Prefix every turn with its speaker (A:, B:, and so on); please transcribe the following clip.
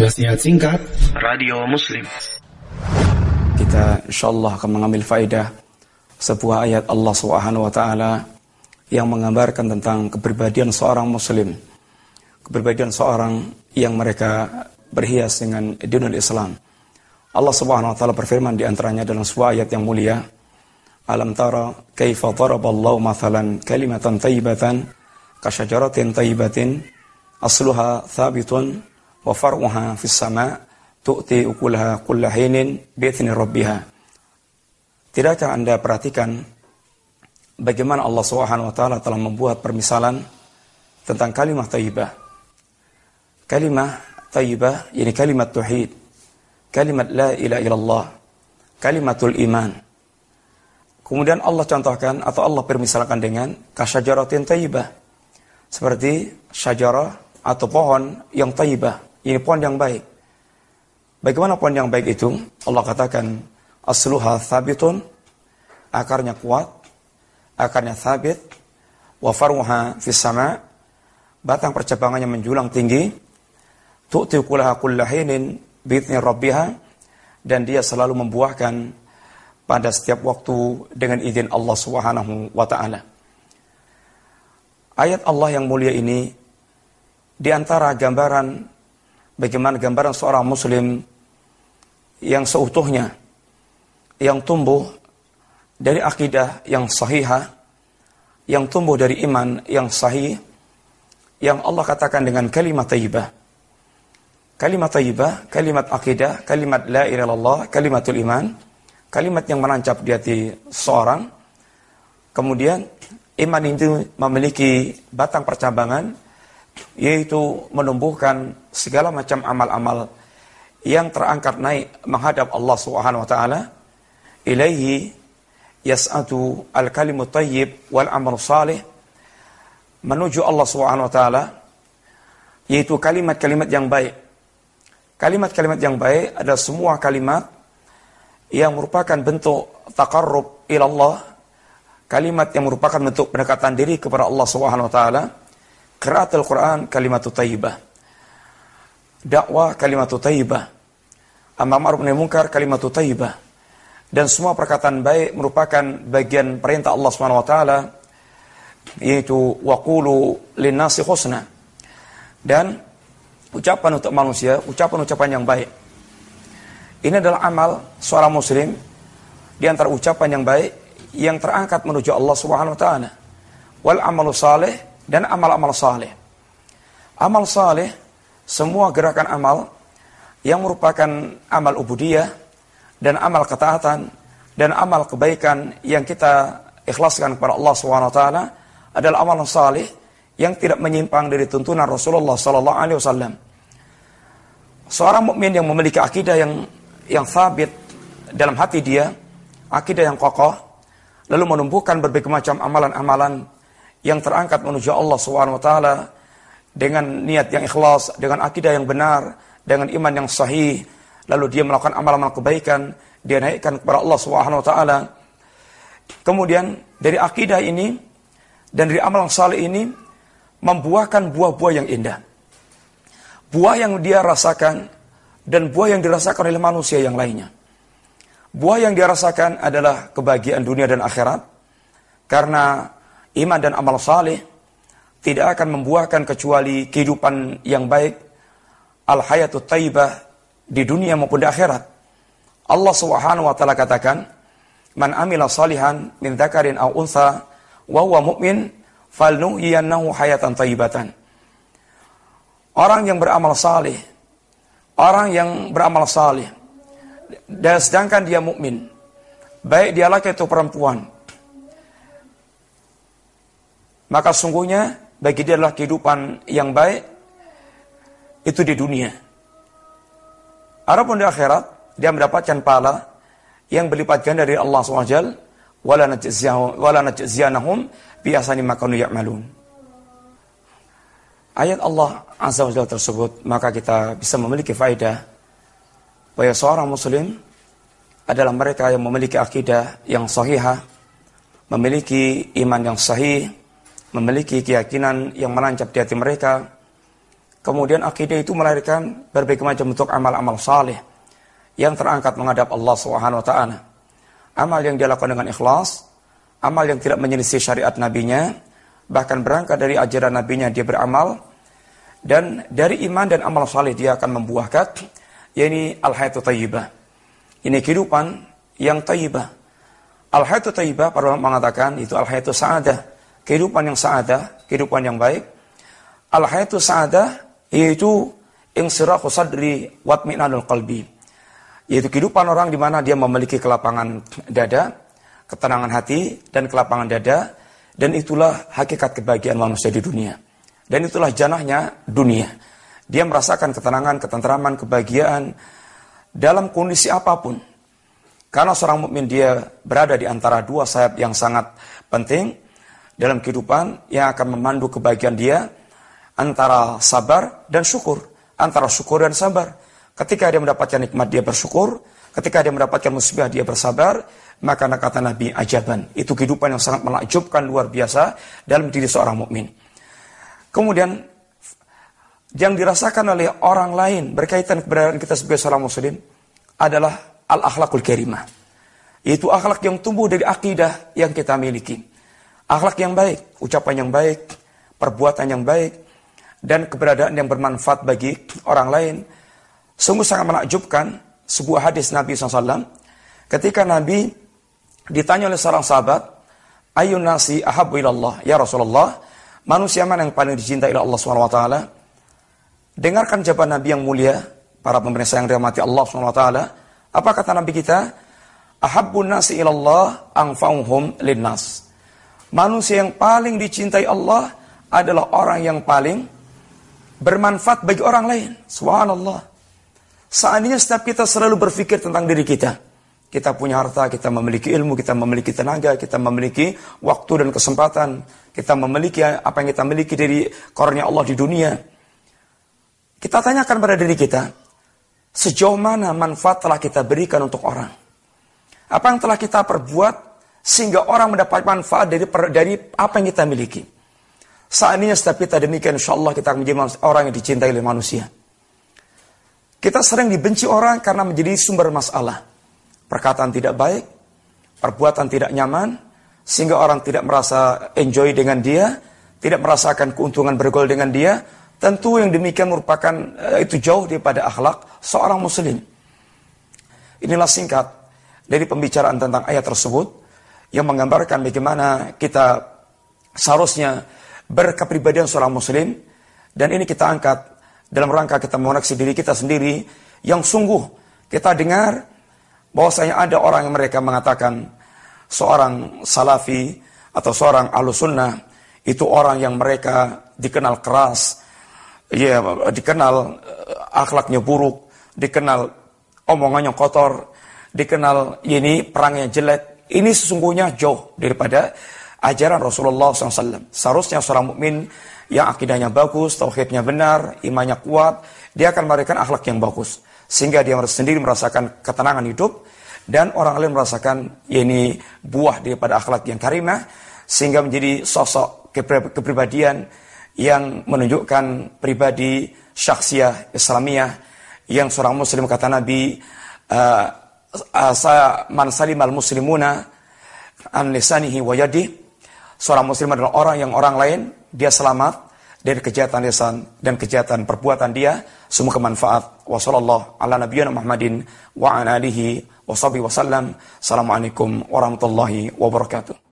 A: Nasihat singkat Radio Muslim
B: Kita insyaAllah akan mengambil faedah sebuah ayat Allah Subhanahu wa taala yang menggambarkan tentang kepribadian seorang muslim. Kepribadian seorang yang mereka berhias dengan dunia Islam. Allah Subhanahu wa taala berfirman di antaranya dalam sebuah ayat yang mulia, Alam tara kaifa daraballahu mathalan kalimatan tayyibatan kasyajaratin tayyibatin asluha thabitun wa far'uha fis sama tu'ti ukulaha kulla hinin bi'ithni rabbiha. Tidakkah Anda perhatikan bagaimana Allah Subhanahu wa taala telah membuat permisalan tentang kalimat thayyibah. Kalimat thayyibah ini kalimat tauhid, kalimat la ilaha illallah, kalimatul iman. Kemudian Allah contohkan atau Allah permisalkan dengan kasyajaratin thayyibah. Seperti syajarah atau pohon yang thayyibah ini pohon yang baik. Bagaimana pohon yang baik itu? Allah katakan, asluha thabitun, akarnya kuat, akarnya thabit, wa farmuha fis batang percabangannya menjulang tinggi, tu'ti kulaha kullahinin bitni rabbiha, dan dia selalu membuahkan pada setiap waktu dengan izin Allah Subhanahu wa taala. Ayat Allah yang mulia ini di antara gambaran bagaimana gambaran seorang muslim yang seutuhnya yang tumbuh dari akidah yang sahihah yang tumbuh dari iman yang sahih yang Allah katakan dengan kalimat tayyibah. Kalimat tayyibah kalimat akidah kalimat la ilaha kalimatul iman kalimat yang menancap di hati seorang. Kemudian iman itu memiliki batang percabangan yaitu menumbuhkan segala macam amal-amal yang terangkat naik menghadap Allah Subhanahu wa taala. Ilaihi yas'atu al-kalimut thayyib wal amal salih. Menuju Allah Subhanahu wa taala yaitu kalimat-kalimat yang baik. Kalimat-kalimat yang baik adalah semua kalimat yang merupakan bentuk taqarrub ila Allah kalimat yang merupakan bentuk pendekatan diri kepada Allah Subhanahu wa taala Qiraatul Quran kalimat tayyibah. Dakwah kalimat tayyibah. Amar ma'ruf nahi munkar kalimat tayyibah. Dan semua perkataan baik merupakan bagian perintah Allah Subhanahu wa taala yaitu waqulu linnasi husna. Dan ucapan untuk manusia, ucapan-ucapan yang baik. Ini adalah amal seorang muslim di antara ucapan yang baik yang terangkat menuju Allah Subhanahu wa taala. Wal amalu saleh dan amal-amal saleh. Amal saleh semua gerakan amal yang merupakan amal ubudiyah dan amal ketaatan dan amal kebaikan yang kita ikhlaskan kepada Allah SWT adalah amal saleh yang tidak menyimpang dari tuntunan Rasulullah sallallahu alaihi wasallam. Seorang mukmin yang memiliki akidah yang yang sabit dalam hati dia, akidah yang kokoh, lalu menumbuhkan berbagai macam amalan-amalan yang terangkat menuju Allah Subhanahu wa taala dengan niat yang ikhlas, dengan akidah yang benar, dengan iman yang sahih, lalu dia melakukan amal-amal kebaikan, dia naikkan kepada Allah Subhanahu wa taala. Kemudian dari akidah ini dan dari amal yang saleh ini membuahkan buah-buah yang indah. Buah yang dia rasakan dan buah yang dirasakan oleh manusia yang lainnya. Buah yang dia rasakan adalah kebahagiaan dunia dan akhirat karena iman dan amal saleh tidak akan membuahkan kecuali kehidupan yang baik al hayatut taibah di dunia maupun di akhirat. Allah Subhanahu wa taala katakan, "Man amila salihan min dzakarin aw untha wa huwa mu'min falnuhyiyannahu hayatan taibatan." Orang yang beramal saleh, orang yang beramal saleh dan sedangkan dia mukmin, baik dia laki atau perempuan, maka sungguhnya bagi dia adalah kehidupan yang baik itu di dunia. Adapun di akhirat dia mendapatkan pahala yang berlipat ganda dari Allah SWT wala najziyanahum bi ahsani ma kanu ya'malun. Ayat Allah Azza wa tersebut maka kita bisa memiliki faedah bahwa seorang muslim adalah mereka yang memiliki akidah yang sahihah, memiliki iman yang sahih, memiliki keyakinan yang menancap di hati mereka, Kemudian akidah itu melahirkan berbagai macam bentuk amal-amal saleh yang terangkat menghadap Allah Subhanahu wa taala. Amal yang dilakukan dengan ikhlas, amal yang tidak menyelisih syariat nabinya, bahkan berangkat dari ajaran nabinya dia beramal dan dari iman dan amal saleh dia akan membuahkan yakni al-hayatu thayyibah. Ini kehidupan yang thayyibah. Al-hayatu thayyibah para ulama mengatakan itu al-hayatu sa'adah, kehidupan yang sa'adah, kehidupan yang baik. Al-hayatu sa'adah yaitu insirahu sadri watminanul qalbi. Yaitu kehidupan orang di mana dia memiliki kelapangan dada, ketenangan hati dan kelapangan dada dan itulah hakikat kebahagiaan manusia di dunia. Dan itulah janahnya dunia. Dia merasakan ketenangan, ketenteraman, kebahagiaan dalam kondisi apa pun. Karena seorang mukmin dia berada di antara dua sayap yang sangat penting dalam kehidupan yang akan memandu kebahagiaan dia antara sabar dan syukur, antara syukur dan sabar. Ketika dia mendapatkan nikmat dia bersyukur, ketika dia mendapatkan musibah dia bersabar, maka kata Nabi ajaban. Itu kehidupan yang sangat menakjubkan luar biasa dalam diri seorang mukmin. Kemudian yang dirasakan oleh orang lain berkaitan keberadaan kita sebagai seorang muslim adalah al-akhlakul karimah. Itu akhlak yang tumbuh dari akidah yang kita miliki. Akhlak yang baik, ucapan yang baik, perbuatan yang baik, dan keberadaan yang bermanfaat bagi orang lain. Sungguh sangat menakjubkan sebuah hadis Nabi SAW ketika Nabi ditanya oleh seorang sahabat, Ayun nasi ahabu ilallah, ya Rasulullah, manusia mana yang paling dicintai oleh Allah SWT? Dengarkan jawaban Nabi yang mulia, para pemirsa yang dirahmati Allah SWT. Apa kata Nabi kita? Ahabbun nasi ilallah angfa'uhum linnas. Manusia yang paling dicintai Allah adalah orang yang paling bermanfaat bagi orang lain. Subhanallah. Seandainya setiap kita selalu berpikir tentang diri kita. Kita punya harta, kita memiliki ilmu, kita memiliki tenaga, kita memiliki waktu dan kesempatan. Kita memiliki apa yang kita miliki dari karunia Allah di dunia. Kita tanyakan pada diri kita, sejauh mana manfaat telah kita berikan untuk orang? Apa yang telah kita perbuat sehingga orang mendapat manfaat dari dari apa yang kita miliki? Seandainya setiap kita demikian, insya Allah kita akan menjadi orang yang dicintai oleh manusia. Kita sering dibenci orang karena menjadi sumber masalah. Perkataan tidak baik, perbuatan tidak nyaman, sehingga orang tidak merasa enjoy dengan dia, tidak merasakan keuntungan bergol dengan dia. Tentu yang demikian merupakan uh, itu jauh daripada akhlak seorang muslim. Inilah singkat dari pembicaraan tentang ayat tersebut yang menggambarkan bagaimana kita seharusnya berkepribadian seorang muslim. Dan ini kita angkat dalam rangka kita mengoreksi diri kita sendiri yang sungguh kita dengar bahwasanya ada orang yang mereka mengatakan seorang salafi atau seorang alusunnah itu orang yang mereka dikenal keras ya dikenal eh, akhlaknya buruk dikenal omongannya kotor dikenal ini perangnya jelek ini sesungguhnya jauh daripada ajaran Rasulullah SAW. Seharusnya seorang mukmin yang akidahnya bagus, tauhidnya benar, imannya kuat, dia akan memberikan akhlak yang bagus. Sehingga dia sendiri merasakan ketenangan hidup, dan orang lain merasakan ini buah daripada akhlak yang karimah, sehingga menjadi sosok kepribadian yang menunjukkan pribadi syaksiah Islamiyah yang seorang muslim kata Nabi uh, man salimal muslimuna an lisanihi wa yadihi Seorang muslim adalah orang yang orang lain, dia selamat dari kejahatan lisan dan kejahatan perbuatan dia. Semua kemanfaat. Wassalamualaikum ala nabiyana Muhammadin wa ala alihi wa Assalamualaikum warahmatullahi wabarakatuh.